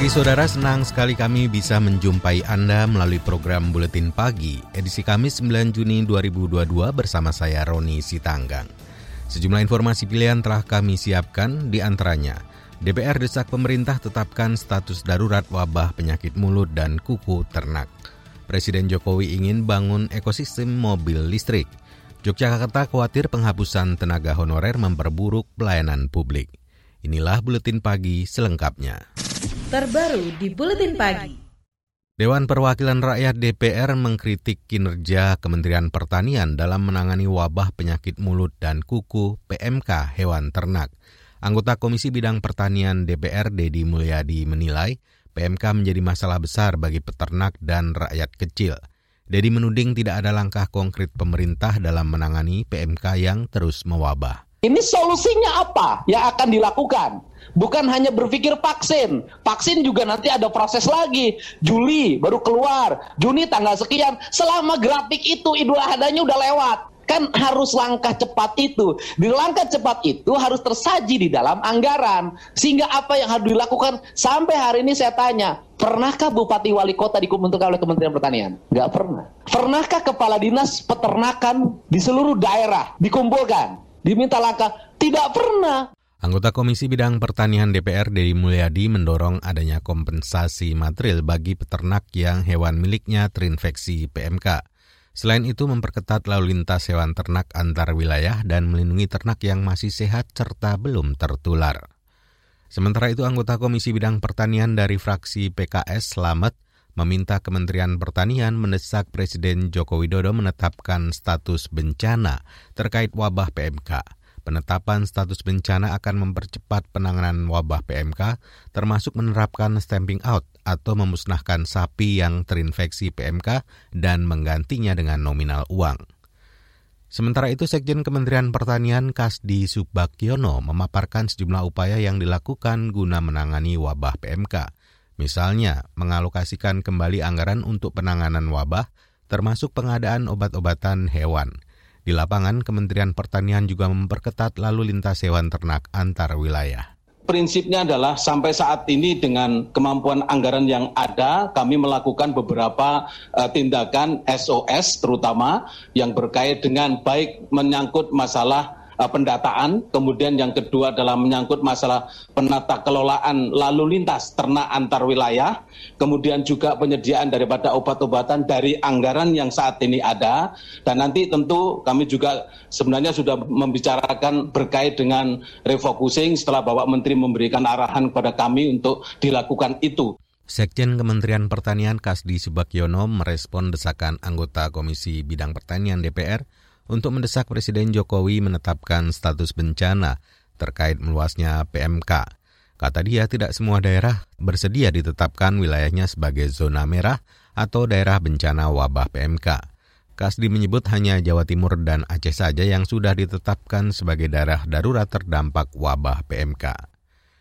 Pagi saudara, senang sekali kami bisa menjumpai Anda melalui program Buletin Pagi, edisi Kamis 9 Juni 2022 bersama saya Roni Sitanggang. Sejumlah informasi pilihan telah kami siapkan, di antaranya DPR desak pemerintah tetapkan status darurat wabah penyakit mulut dan kuku ternak. Presiden Jokowi ingin bangun ekosistem mobil listrik. Yogyakarta khawatir penghapusan tenaga honorer memperburuk pelayanan publik. Inilah Buletin Pagi selengkapnya terbaru di Buletin Pagi. Dewan Perwakilan Rakyat DPR mengkritik kinerja Kementerian Pertanian dalam menangani wabah penyakit mulut dan kuku PMK hewan ternak. Anggota Komisi Bidang Pertanian DPR Dedi Mulyadi menilai PMK menjadi masalah besar bagi peternak dan rakyat kecil. Dedi menuding tidak ada langkah konkret pemerintah dalam menangani PMK yang terus mewabah. Ini solusinya apa yang akan dilakukan? Bukan hanya berpikir vaksin. Vaksin juga nanti ada proses lagi. Juli baru keluar. Juni tanggal sekian. Selama grafik itu Idul Adhanya udah lewat. Kan harus langkah cepat itu. Di langkah cepat itu harus tersaji di dalam anggaran. Sehingga apa yang harus dilakukan sampai hari ini saya tanya. Pernahkah Bupati Wali Kota dikumpulkan oleh Kementerian Pertanian? Nggak pernah. Pernahkah Kepala Dinas Peternakan di seluruh daerah dikumpulkan? Diminta langkah? Tidak pernah. Anggota Komisi Bidang Pertanian DPR Dedi Mulyadi mendorong adanya kompensasi material bagi peternak yang hewan miliknya terinfeksi PMK. Selain itu memperketat lalu lintas hewan ternak antar wilayah dan melindungi ternak yang masih sehat serta belum tertular. Sementara itu anggota Komisi Bidang Pertanian dari fraksi PKS Slamet meminta Kementerian Pertanian mendesak Presiden Joko Widodo menetapkan status bencana terkait wabah PMK. Penetapan status bencana akan mempercepat penanganan wabah PMK, termasuk menerapkan stamping out atau memusnahkan sapi yang terinfeksi PMK dan menggantinya dengan nominal uang. Sementara itu, Sekjen Kementerian Pertanian Kasdi Subakyono memaparkan sejumlah upaya yang dilakukan guna menangani wabah PMK. Misalnya, mengalokasikan kembali anggaran untuk penanganan wabah, termasuk pengadaan obat-obatan hewan. Di lapangan, Kementerian Pertanian juga memperketat lalu lintas hewan ternak antar wilayah prinsipnya adalah sampai saat ini dengan kemampuan anggaran yang ada, kami melakukan beberapa uh, tindakan SOS terutama yang berkait dengan baik menyangkut masalah uh, pendataan, kemudian yang kedua adalah menyangkut masalah penata kelolaan lalu lintas ternak antar wilayah, kemudian juga penyediaan daripada obat-obatan dari anggaran yang saat ini ada, dan nanti tentu kami juga sebenarnya sudah membicarakan berkait dengan refocusing setelah Bapak Menteri memberikan arahan kepada kami untuk dilakukan itu. Sekjen Kementerian Pertanian Kasdi Subakyono merespon desakan anggota Komisi Bidang Pertanian DPR untuk mendesak Presiden Jokowi menetapkan status bencana terkait meluasnya PMK. Kata dia, tidak semua daerah bersedia ditetapkan wilayahnya sebagai zona merah atau daerah bencana wabah PMK. Kasdi menyebut hanya Jawa Timur dan Aceh saja yang sudah ditetapkan sebagai daerah darurat terdampak wabah PMK.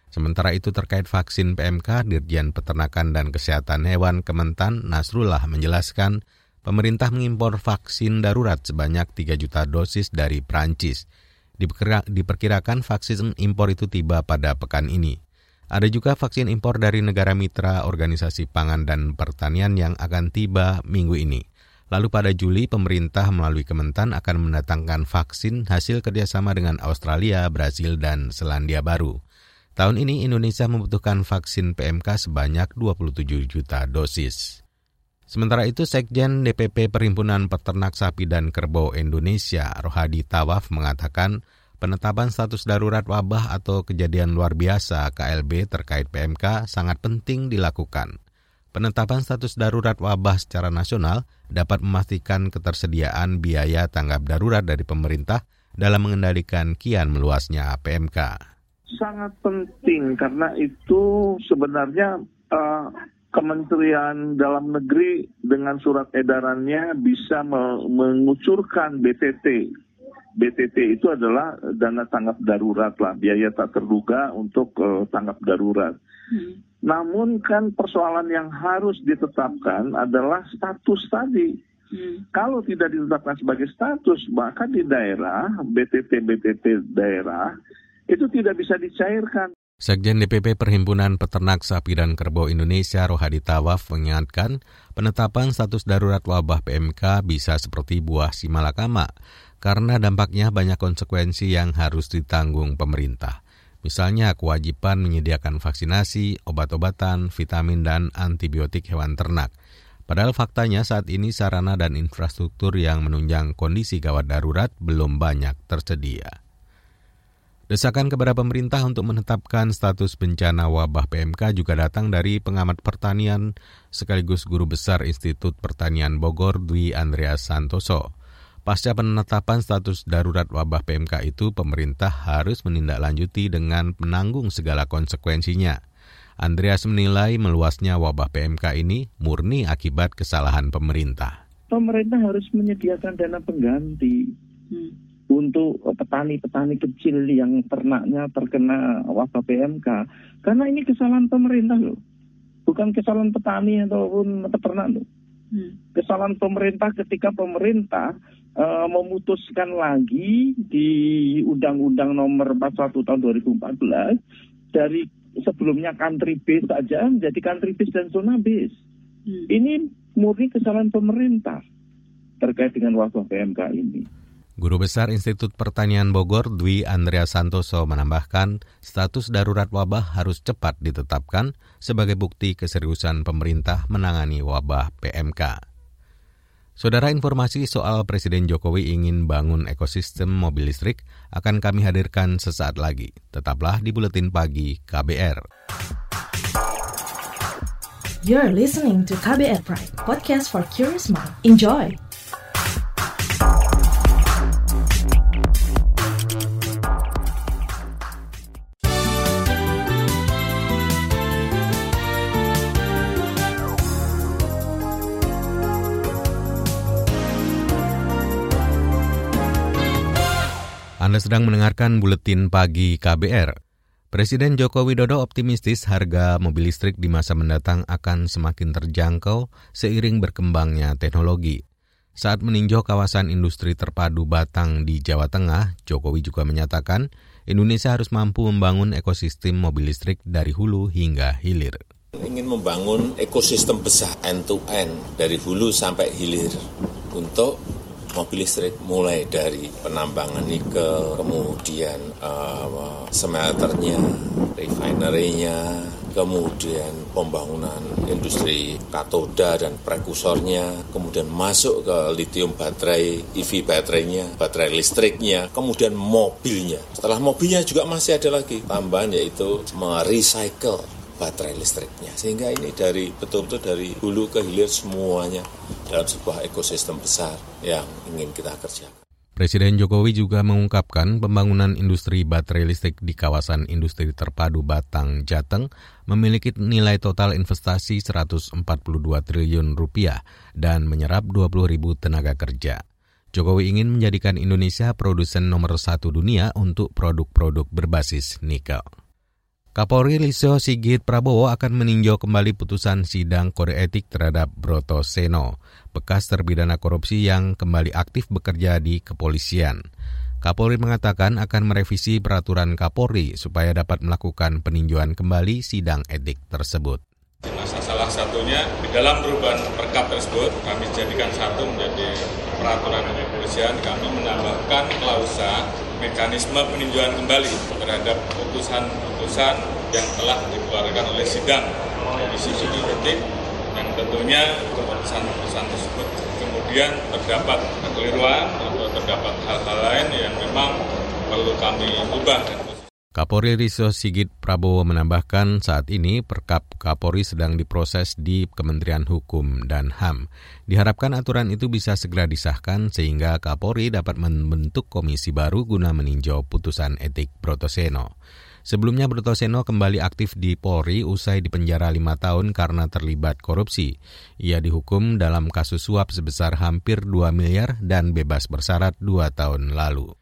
Sementara itu terkait vaksin PMK, Dirjen Peternakan dan Kesehatan Hewan Kementan Nasrullah menjelaskan pemerintah mengimpor vaksin darurat sebanyak 3 juta dosis dari Prancis. Diperkirakan vaksin impor itu tiba pada pekan ini. Ada juga vaksin impor dari negara mitra Organisasi Pangan dan Pertanian yang akan tiba minggu ini. Lalu pada Juli, pemerintah melalui Kementan akan mendatangkan vaksin hasil kerjasama dengan Australia, Brasil, dan Selandia Baru. Tahun ini Indonesia membutuhkan vaksin PMK sebanyak 27 juta dosis. Sementara itu, Sekjen DPP Perhimpunan Peternak Sapi dan Kerbau Indonesia, Rohadi Tawaf, mengatakan penetapan status darurat wabah atau kejadian luar biasa KLB terkait PMK sangat penting dilakukan. Penetapan status darurat wabah secara nasional dapat memastikan ketersediaan biaya tanggap darurat dari pemerintah dalam mengendalikan kian meluasnya PMK. Sangat penting karena itu sebenarnya uh, Kementerian Dalam Negeri dengan surat edarannya bisa mengucurkan BTT BTT itu adalah dana tanggap darurat lah, biaya tak terduga untuk uh, tanggap darurat. Hmm. Namun kan persoalan yang harus ditetapkan adalah status tadi. Hmm. Kalau tidak ditetapkan sebagai status, maka di daerah, BTT-BTT daerah, itu tidak bisa dicairkan. Sekjen DPP Perhimpunan Peternak Sapi dan Kerbau Indonesia Rohadi Tawaf mengingatkan penetapan status darurat wabah PMK bisa seperti buah si malakama karena dampaknya banyak konsekuensi yang harus ditanggung pemerintah. Misalnya kewajiban menyediakan vaksinasi, obat-obatan, vitamin, dan antibiotik hewan ternak. Padahal faktanya saat ini sarana dan infrastruktur yang menunjang kondisi gawat darurat belum banyak tersedia. Desakan kepada pemerintah untuk menetapkan status bencana wabah PMK juga datang dari pengamat pertanian sekaligus guru besar Institut Pertanian Bogor Dwi Andreas Santoso. Pasca penetapan status darurat wabah PMK itu, pemerintah harus menindaklanjuti dengan menanggung segala konsekuensinya. Andreas menilai meluasnya wabah PMK ini murni akibat kesalahan pemerintah. Pemerintah harus menyediakan dana pengganti. Hmm untuk petani-petani kecil yang ternaknya terkena wabah PMK. Karena ini kesalahan pemerintah loh. Bukan kesalahan petani ataupun peternak loh. Hmm. Kesalahan pemerintah ketika pemerintah uh, memutuskan lagi di Undang-Undang Nomor 41 Tahun 2014 dari sebelumnya country base saja menjadi country base dan zona base. Hmm. Ini murni kesalahan pemerintah terkait dengan wabah PMK ini. Guru Besar Institut Pertanian Bogor Dwi Andrea Santoso menambahkan status darurat wabah harus cepat ditetapkan sebagai bukti keseriusan pemerintah menangani wabah PMK. Saudara informasi soal Presiden Jokowi ingin bangun ekosistem mobil listrik akan kami hadirkan sesaat lagi. Tetaplah di Buletin Pagi KBR. You're listening to KBR Pride, podcast for curious mind. Enjoy! Sedang mendengarkan buletin pagi KBR. Presiden Joko Widodo optimistis harga mobil listrik di masa mendatang akan semakin terjangkau seiring berkembangnya teknologi. Saat meninjau kawasan industri terpadu Batang di Jawa Tengah, Jokowi juga menyatakan Indonesia harus mampu membangun ekosistem mobil listrik dari hulu hingga hilir. Ingin membangun ekosistem besar end-to-end -end, dari hulu sampai hilir untuk mobil listrik mulai dari penambangan nikel, kemudian uh, smelternya, refinery-nya, kemudian pembangunan industri katoda dan prekursornya, kemudian masuk ke lithium baterai, EV baterainya, baterai listriknya, kemudian mobilnya. Setelah mobilnya juga masih ada lagi tambahan yaitu merecycle baterai listriknya. Sehingga ini dari betul-betul dari hulu ke hilir semuanya dalam sebuah ekosistem besar yang ingin kita kerjakan. Presiden Jokowi juga mengungkapkan pembangunan industri baterai listrik di kawasan industri terpadu Batang, Jateng memiliki nilai total investasi 142 triliun rupiah dan menyerap 20 ribu tenaga kerja. Jokowi ingin menjadikan Indonesia produsen nomor satu dunia untuk produk-produk berbasis nikel. Kapolri Lisio Sigit Prabowo akan meninjau kembali putusan sidang kode etik terhadap Broto Seno, bekas terpidana korupsi yang kembali aktif bekerja di kepolisian. Kapolri mengatakan akan merevisi peraturan Kapolri supaya dapat melakukan peninjauan kembali sidang etik tersebut. Salah satunya di dalam perubahan perkap tersebut kami jadikan satu menjadi peraturan kepolisian kami menambahkan klausa mekanisme peninjauan kembali terhadap putusan-putusan yang telah dikeluarkan oleh sidang Komisi Judil Etik dan tentunya keputusan-keputusan tersebut kemudian terdapat kekeliruan atau terdapat hal-hal lain yang memang perlu kami ubah Kapolri Riso Sigit Prabowo menambahkan saat ini Perkap Kapolri sedang diproses di Kementerian Hukum dan HAM. Diharapkan aturan itu bisa segera disahkan sehingga Kapolri dapat membentuk komisi baru guna meninjau putusan etik Brotoseno. Sebelumnya Brotoseno kembali aktif di Polri usai dipenjara lima tahun karena terlibat korupsi. Ia dihukum dalam kasus suap sebesar hampir 2 miliar dan bebas bersyarat dua tahun lalu.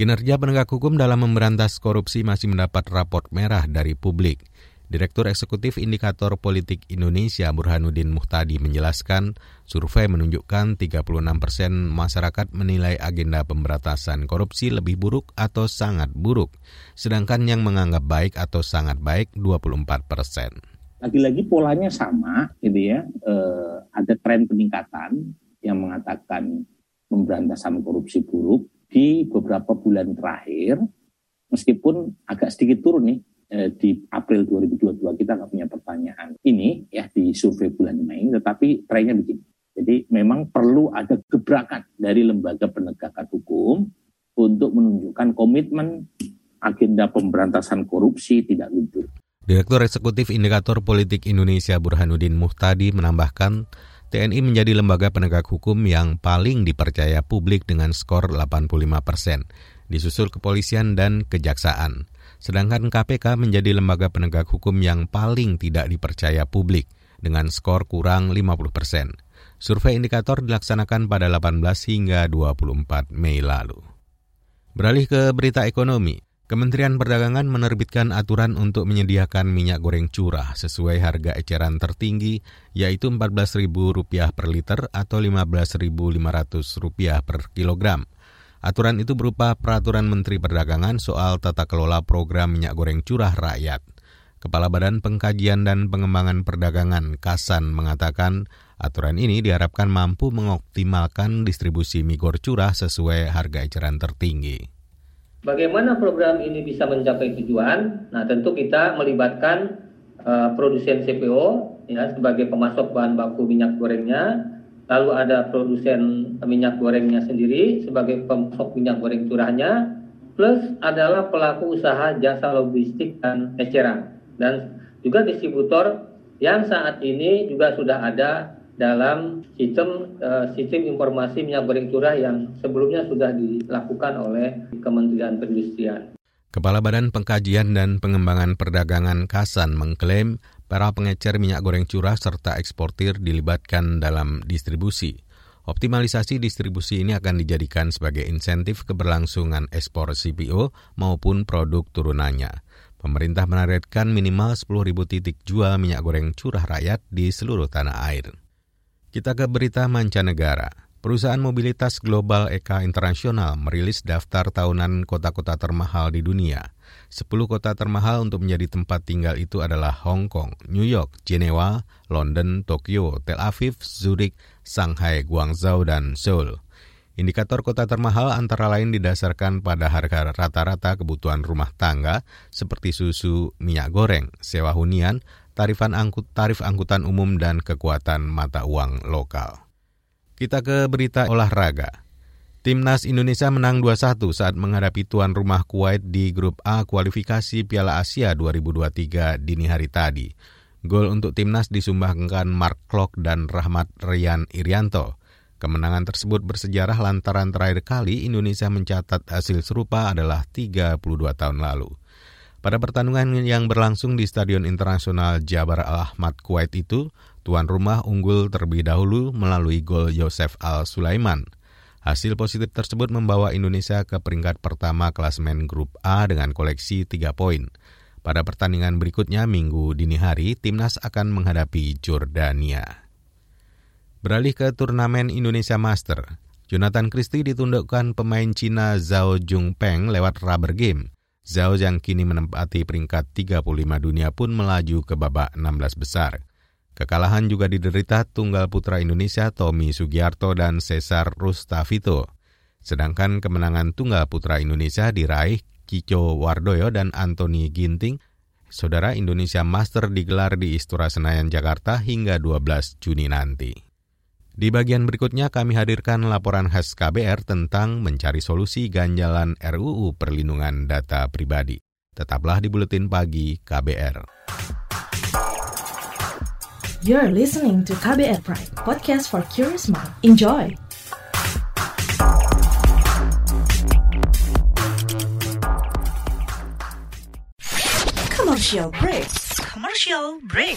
Kinerja penegak hukum dalam memberantas korupsi masih mendapat raport merah dari publik. Direktur Eksekutif Indikator Politik Indonesia Burhanuddin Muhtadi menjelaskan, survei menunjukkan 36 persen masyarakat menilai agenda pemberantasan korupsi lebih buruk atau sangat buruk, sedangkan yang menganggap baik atau sangat baik 24 persen. Lagi-lagi polanya sama, gitu ya, e, ada tren peningkatan yang mengatakan pemberantasan korupsi buruk, di beberapa bulan terakhir, meskipun agak sedikit turun nih, eh, di April 2022 kita nggak punya pertanyaan ini ya di survei bulan Mei, tetapi trennya begini. Jadi memang perlu ada gebrakan dari lembaga penegakan hukum untuk menunjukkan komitmen agenda pemberantasan korupsi tidak luntur. Direktur Eksekutif Indikator Politik Indonesia Burhanuddin Muhtadi menambahkan TNI menjadi lembaga penegak hukum yang paling dipercaya publik dengan skor 85 persen, disusul kepolisian dan kejaksaan. Sedangkan KPK menjadi lembaga penegak hukum yang paling tidak dipercaya publik dengan skor kurang 50 persen. Survei indikator dilaksanakan pada 18 hingga 24 Mei lalu. Beralih ke berita ekonomi, Kementerian Perdagangan menerbitkan aturan untuk menyediakan minyak goreng curah sesuai harga eceran tertinggi, yaitu Rp14.000 per liter atau Rp15.500 per kilogram. Aturan itu berupa peraturan Menteri Perdagangan soal tata kelola program minyak goreng curah rakyat. Kepala Badan Pengkajian dan Pengembangan Perdagangan Kasan mengatakan aturan ini diharapkan mampu mengoptimalkan distribusi mie goreng curah sesuai harga eceran tertinggi. Bagaimana program ini bisa mencapai tujuan? Nah, tentu kita melibatkan uh, produsen CPO ya sebagai pemasok bahan baku minyak gorengnya, lalu ada produsen minyak gorengnya sendiri sebagai pemasok minyak goreng curahnya, plus adalah pelaku usaha jasa logistik dan eceran. Dan juga distributor yang saat ini juga sudah ada dalam sistem uh, sistem informasi minyak goreng curah yang sebelumnya sudah dilakukan oleh Kementerian Perindustrian. Kepala Badan Pengkajian dan Pengembangan Perdagangan Kasan mengklaim para pengecer minyak goreng curah serta eksportir dilibatkan dalam distribusi. Optimalisasi distribusi ini akan dijadikan sebagai insentif keberlangsungan ekspor CPO maupun produk turunannya. Pemerintah menargetkan minimal 10.000 titik jual minyak goreng curah rakyat di seluruh tanah air. Kita ke berita mancanegara. Perusahaan mobilitas global EKA Internasional merilis daftar tahunan kota-kota termahal di dunia. Sepuluh kota termahal untuk menjadi tempat tinggal itu adalah Hong Kong, New York, Jenewa, London, Tokyo, Tel Aviv, Zurich, Shanghai, Guangzhou, dan Seoul. Indikator kota termahal antara lain didasarkan pada harga rata-rata kebutuhan rumah tangga seperti susu, minyak goreng, sewa hunian, tarifan angkut, tarif angkutan umum dan kekuatan mata uang lokal. Kita ke berita olahraga. Timnas Indonesia menang 2-1 saat menghadapi tuan rumah Kuwait di grup A kualifikasi Piala Asia 2023 dini hari tadi. Gol untuk timnas disumbangkan Mark Klok dan Rahmat Rian Irianto. Kemenangan tersebut bersejarah lantaran terakhir kali Indonesia mencatat hasil serupa adalah 32 tahun lalu. Pada pertandingan yang berlangsung di Stadion Internasional Jabar Al-Ahmad Kuwait itu, tuan rumah unggul terlebih dahulu melalui gol Yosef Al-Sulaiman. Hasil positif tersebut membawa Indonesia ke peringkat pertama klasmen grup A dengan koleksi 3 poin. Pada pertandingan berikutnya minggu dini hari, timnas akan menghadapi Jordania. Beralih ke turnamen Indonesia Master, Jonathan Christie ditundukkan pemain Cina Zhao Jungpeng lewat rubber game. Zhao yang kini menempati peringkat 35 dunia pun melaju ke babak 16 besar. Kekalahan juga diderita tunggal putra Indonesia Tommy Sugiarto dan Cesar Rustavito. Sedangkan kemenangan tunggal putra Indonesia diraih Kico Wardoyo dan Anthony Ginting. Saudara Indonesia Master digelar di Istora Senayan, Jakarta hingga 12 Juni nanti. Di bagian berikutnya kami hadirkan laporan khas KBR tentang mencari solusi ganjalan RUU Perlindungan Data Pribadi. Tetaplah di Buletin Pagi KBR. You're listening to KBR Pride, podcast for curious mind. Enjoy! Commercial break. Commercial break.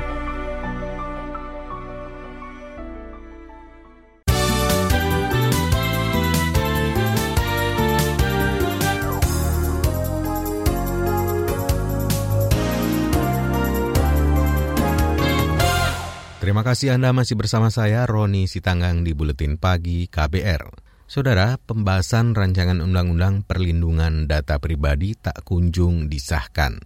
Terima kasih Anda masih bersama saya, Roni Sitanggang di Buletin Pagi KBR. Saudara, pembahasan rancangan undang-undang perlindungan data pribadi tak kunjung disahkan.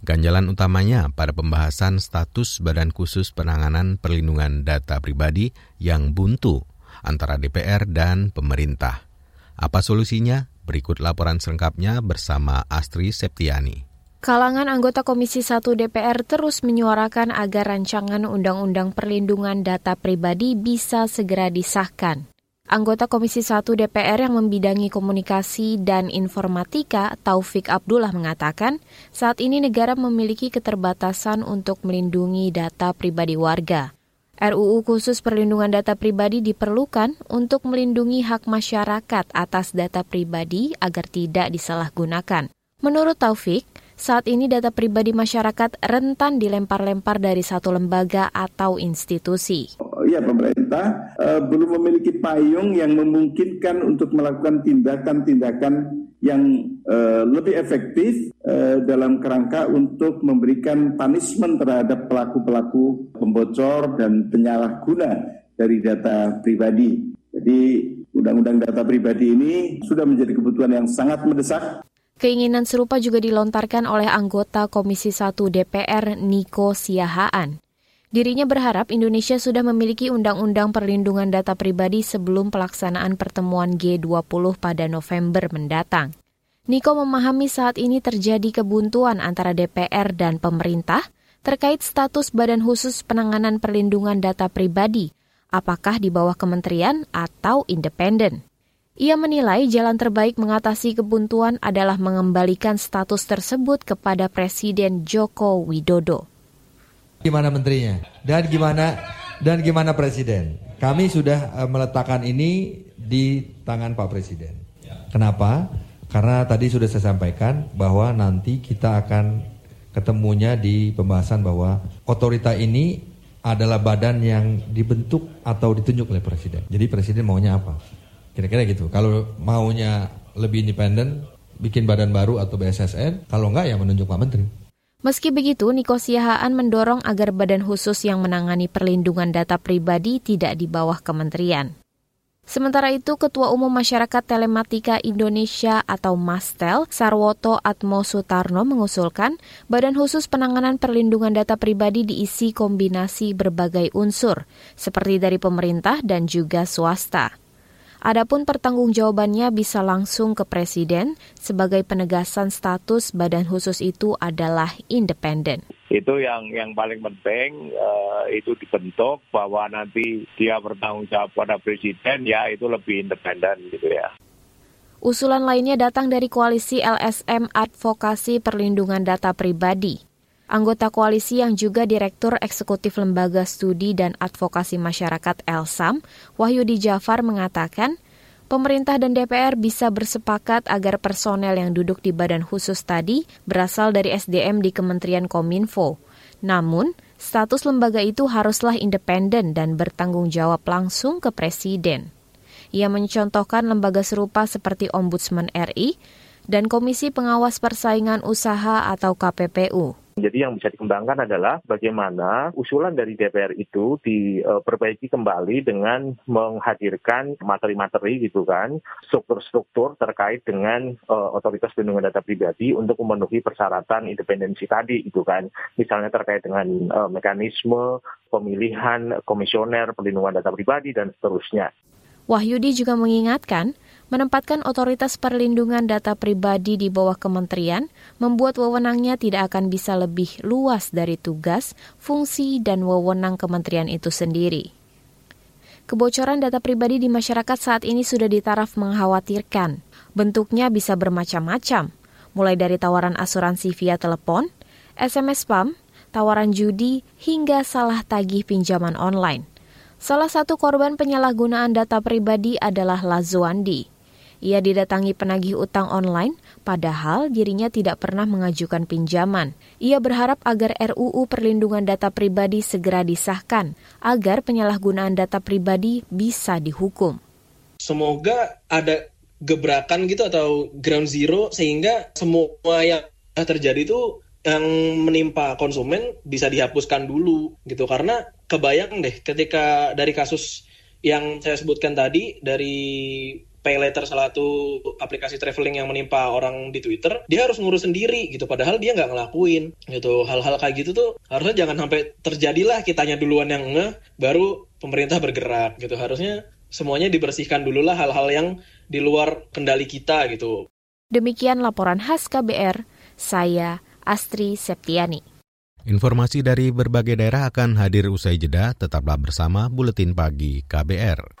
Ganjalan utamanya pada pembahasan status Badan Khusus Penanganan Perlindungan Data Pribadi yang buntu antara DPR dan pemerintah. Apa solusinya? Berikut laporan selengkapnya bersama Astri Septiani. Kalangan anggota Komisi 1 DPR terus menyuarakan agar rancangan Undang-Undang Perlindungan Data Pribadi bisa segera disahkan. Anggota Komisi 1 DPR yang membidangi komunikasi dan informatika, Taufik Abdullah mengatakan, saat ini negara memiliki keterbatasan untuk melindungi data pribadi warga. RUU khusus perlindungan data pribadi diperlukan untuk melindungi hak masyarakat atas data pribadi agar tidak disalahgunakan. Menurut Taufik, saat ini data pribadi masyarakat rentan dilempar-lempar dari satu lembaga atau institusi ya pemerintah uh, belum memiliki payung yang memungkinkan untuk melakukan tindakan-tindakan yang uh, lebih efektif uh, dalam kerangka untuk memberikan punishment terhadap pelaku-pelaku pembocor dan penyalahguna dari data pribadi. Jadi undang-undang data pribadi ini sudah menjadi kebutuhan yang sangat mendesak. Keinginan serupa juga dilontarkan oleh anggota Komisi 1 DPR Niko Siahaan. Dirinya berharap Indonesia sudah memiliki undang-undang perlindungan data pribadi sebelum pelaksanaan pertemuan G20 pada November mendatang. Niko memahami saat ini terjadi kebuntuan antara DPR dan pemerintah terkait status Badan Khusus Penanganan Perlindungan Data Pribadi, apakah di bawah kementerian atau independen. Ia menilai jalan terbaik mengatasi kebuntuan adalah mengembalikan status tersebut kepada Presiden Joko Widodo. Gimana menterinya dan gimana dan gimana presiden? Kami sudah uh, meletakkan ini di tangan Pak Presiden. Kenapa? Karena tadi sudah saya sampaikan bahwa nanti kita akan ketemunya di pembahasan bahwa otorita ini adalah badan yang dibentuk atau ditunjuk oleh presiden. Jadi presiden maunya apa? Kira-kira gitu. Kalau maunya lebih independen, bikin badan baru atau BSSN. Kalau enggak ya menunjuk Pak Menteri. Meski begitu, Niko Siahaan mendorong agar badan khusus yang menangani perlindungan data pribadi tidak di bawah kementerian. Sementara itu, Ketua Umum Masyarakat Telematika Indonesia atau MASTEL, Sarwoto Atmo Sutarno mengusulkan Badan Khusus Penanganan Perlindungan Data Pribadi diisi kombinasi berbagai unsur, seperti dari pemerintah dan juga swasta. Adapun pertanggungjawabannya bisa langsung ke Presiden sebagai penegasan status badan khusus itu adalah independen. Itu yang yang paling penting uh, itu dibentuk bahwa nanti dia bertanggung jawab pada Presiden ya itu lebih independen gitu ya. Usulan lainnya datang dari koalisi LSM Advokasi Perlindungan Data Pribadi. Anggota koalisi yang juga Direktur Eksekutif Lembaga Studi dan Advokasi Masyarakat Elsam, Wahyudi Jafar mengatakan, pemerintah dan DPR bisa bersepakat agar personel yang duduk di badan khusus tadi berasal dari SDM di Kementerian Kominfo. Namun, status lembaga itu haruslah independen dan bertanggung jawab langsung ke Presiden. Ia mencontohkan lembaga serupa seperti Ombudsman RI dan Komisi Pengawas Persaingan Usaha atau KPPU. Jadi yang bisa dikembangkan adalah bagaimana usulan dari DPR itu diperbaiki kembali dengan menghadirkan materi-materi gitu kan, struktur-struktur terkait dengan uh, otoritas perlindungan data pribadi untuk memenuhi persyaratan independensi tadi itu kan. Misalnya terkait dengan uh, mekanisme pemilihan komisioner perlindungan data pribadi, dan seterusnya. Wahyudi juga mengingatkan, menempatkan otoritas perlindungan data pribadi di bawah kementerian membuat wewenangnya tidak akan bisa lebih luas dari tugas, fungsi, dan wewenang kementerian itu sendiri. Kebocoran data pribadi di masyarakat saat ini sudah ditaraf mengkhawatirkan. Bentuknya bisa bermacam-macam, mulai dari tawaran asuransi via telepon, SMS spam, tawaran judi, hingga salah tagih pinjaman online. Salah satu korban penyalahgunaan data pribadi adalah Lazuandi. Ia didatangi penagih utang online, padahal dirinya tidak pernah mengajukan pinjaman. Ia berharap agar RUU Perlindungan Data Pribadi segera disahkan, agar penyalahgunaan data pribadi bisa dihukum. Semoga ada gebrakan gitu atau ground zero sehingga semua yang terjadi itu yang menimpa konsumen bisa dihapuskan dulu gitu karena kebayang deh ketika dari kasus yang saya sebutkan tadi dari pay letter salah satu aplikasi traveling yang menimpa orang di Twitter, dia harus ngurus sendiri gitu. Padahal dia nggak ngelakuin gitu. Hal-hal kayak gitu tuh harusnya jangan sampai terjadilah kitanya duluan yang nge, baru pemerintah bergerak gitu. Harusnya semuanya dibersihkan dulu lah hal-hal yang di luar kendali kita gitu. Demikian laporan khas KBR, saya Astri Septiani. Informasi dari berbagai daerah akan hadir usai jeda, tetaplah bersama Buletin Pagi KBR.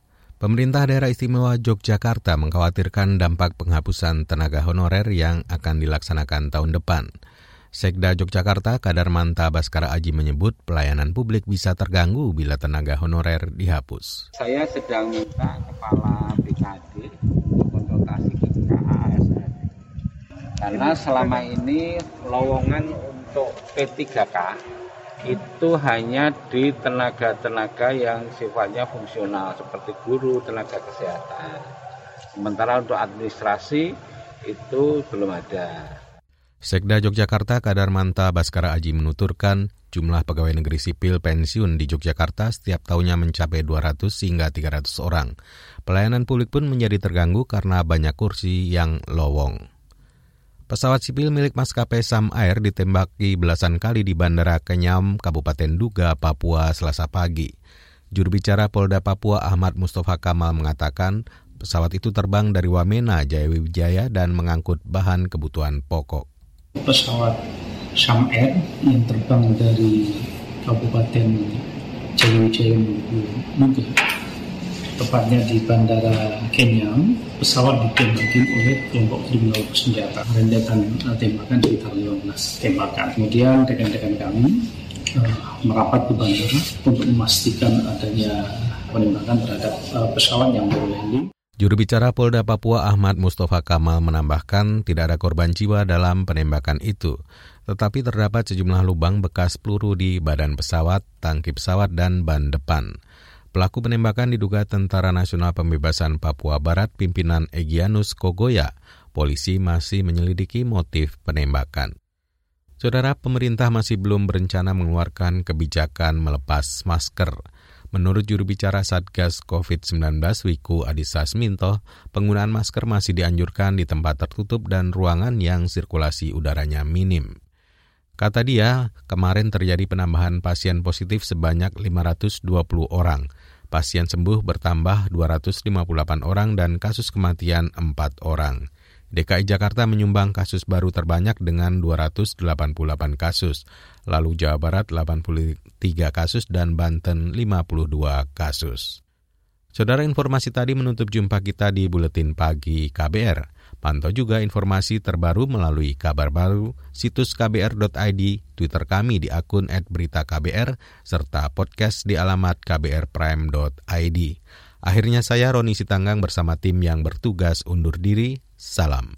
Pemerintah Daerah Istimewa Yogyakarta mengkhawatirkan dampak penghapusan tenaga honorer yang akan dilaksanakan tahun depan. Sekda Yogyakarta Kadar Manta Baskara Aji menyebut pelayanan publik bisa terganggu bila tenaga honorer dihapus. Saya sedang minta Kepala BKD konsultasi ke ASN. Karena selama ini lowongan untuk P3K itu hanya di tenaga-tenaga yang sifatnya fungsional seperti guru, tenaga kesehatan. Sementara untuk administrasi itu belum ada. Sekda Yogyakarta Kadar Manta Baskara Aji menuturkan jumlah pegawai negeri sipil pensiun di Yogyakarta setiap tahunnya mencapai 200 hingga 300 orang. Pelayanan publik pun menjadi terganggu karena banyak kursi yang lowong. Pesawat sipil milik maskapai Sam Air ditembaki belasan kali di Bandara Kenyam, Kabupaten Duga, Papua, Selasa pagi. Juru bicara Polda Papua Ahmad Mustafa Kamal mengatakan pesawat itu terbang dari Wamena, Jayawijaya dan mengangkut bahan kebutuhan pokok. Pesawat Sam Air yang terbang dari Kabupaten Jayawijaya menuju Duga tepatnya di Bandara Kenyam, pesawat ditembaki oleh kelompok kriminal bersenjata. Rentetan uh, tembakan sekitar 15 tembakan. Kemudian rekan-rekan kami uh, merapat ke bandara untuk memastikan adanya penembakan terhadap uh, pesawat yang baru. Juru bicara Polda Papua Ahmad Mustafa Kamal menambahkan tidak ada korban jiwa dalam penembakan itu, tetapi terdapat sejumlah lubang bekas peluru di badan pesawat, tangki pesawat, dan ban depan. Pelaku penembakan diduga Tentara Nasional Pembebasan Papua Barat pimpinan Egyanus Kogoya. Polisi masih menyelidiki motif penembakan. Saudara, pemerintah masih belum berencana mengeluarkan kebijakan melepas masker. Menurut juru bicara Satgas COVID-19 Wiku Adhisa Sminto, penggunaan masker masih dianjurkan di tempat tertutup dan ruangan yang sirkulasi udaranya minim. Kata dia, kemarin terjadi penambahan pasien positif sebanyak 520 orang. Pasien sembuh bertambah 258 orang dan kasus kematian 4 orang. DKI Jakarta menyumbang kasus baru terbanyak dengan 288 kasus, lalu Jawa Barat 83 kasus dan Banten 52 kasus. Saudara informasi tadi menutup jumpa kita di Buletin Pagi KBR. Pantau juga informasi terbaru melalui kabar baru, situs kbr.id, Twitter kami di akun @beritaKBR, serta podcast di alamat kbrprime.id. Akhirnya saya Roni Sitanggang bersama tim yang bertugas undur diri. Salam.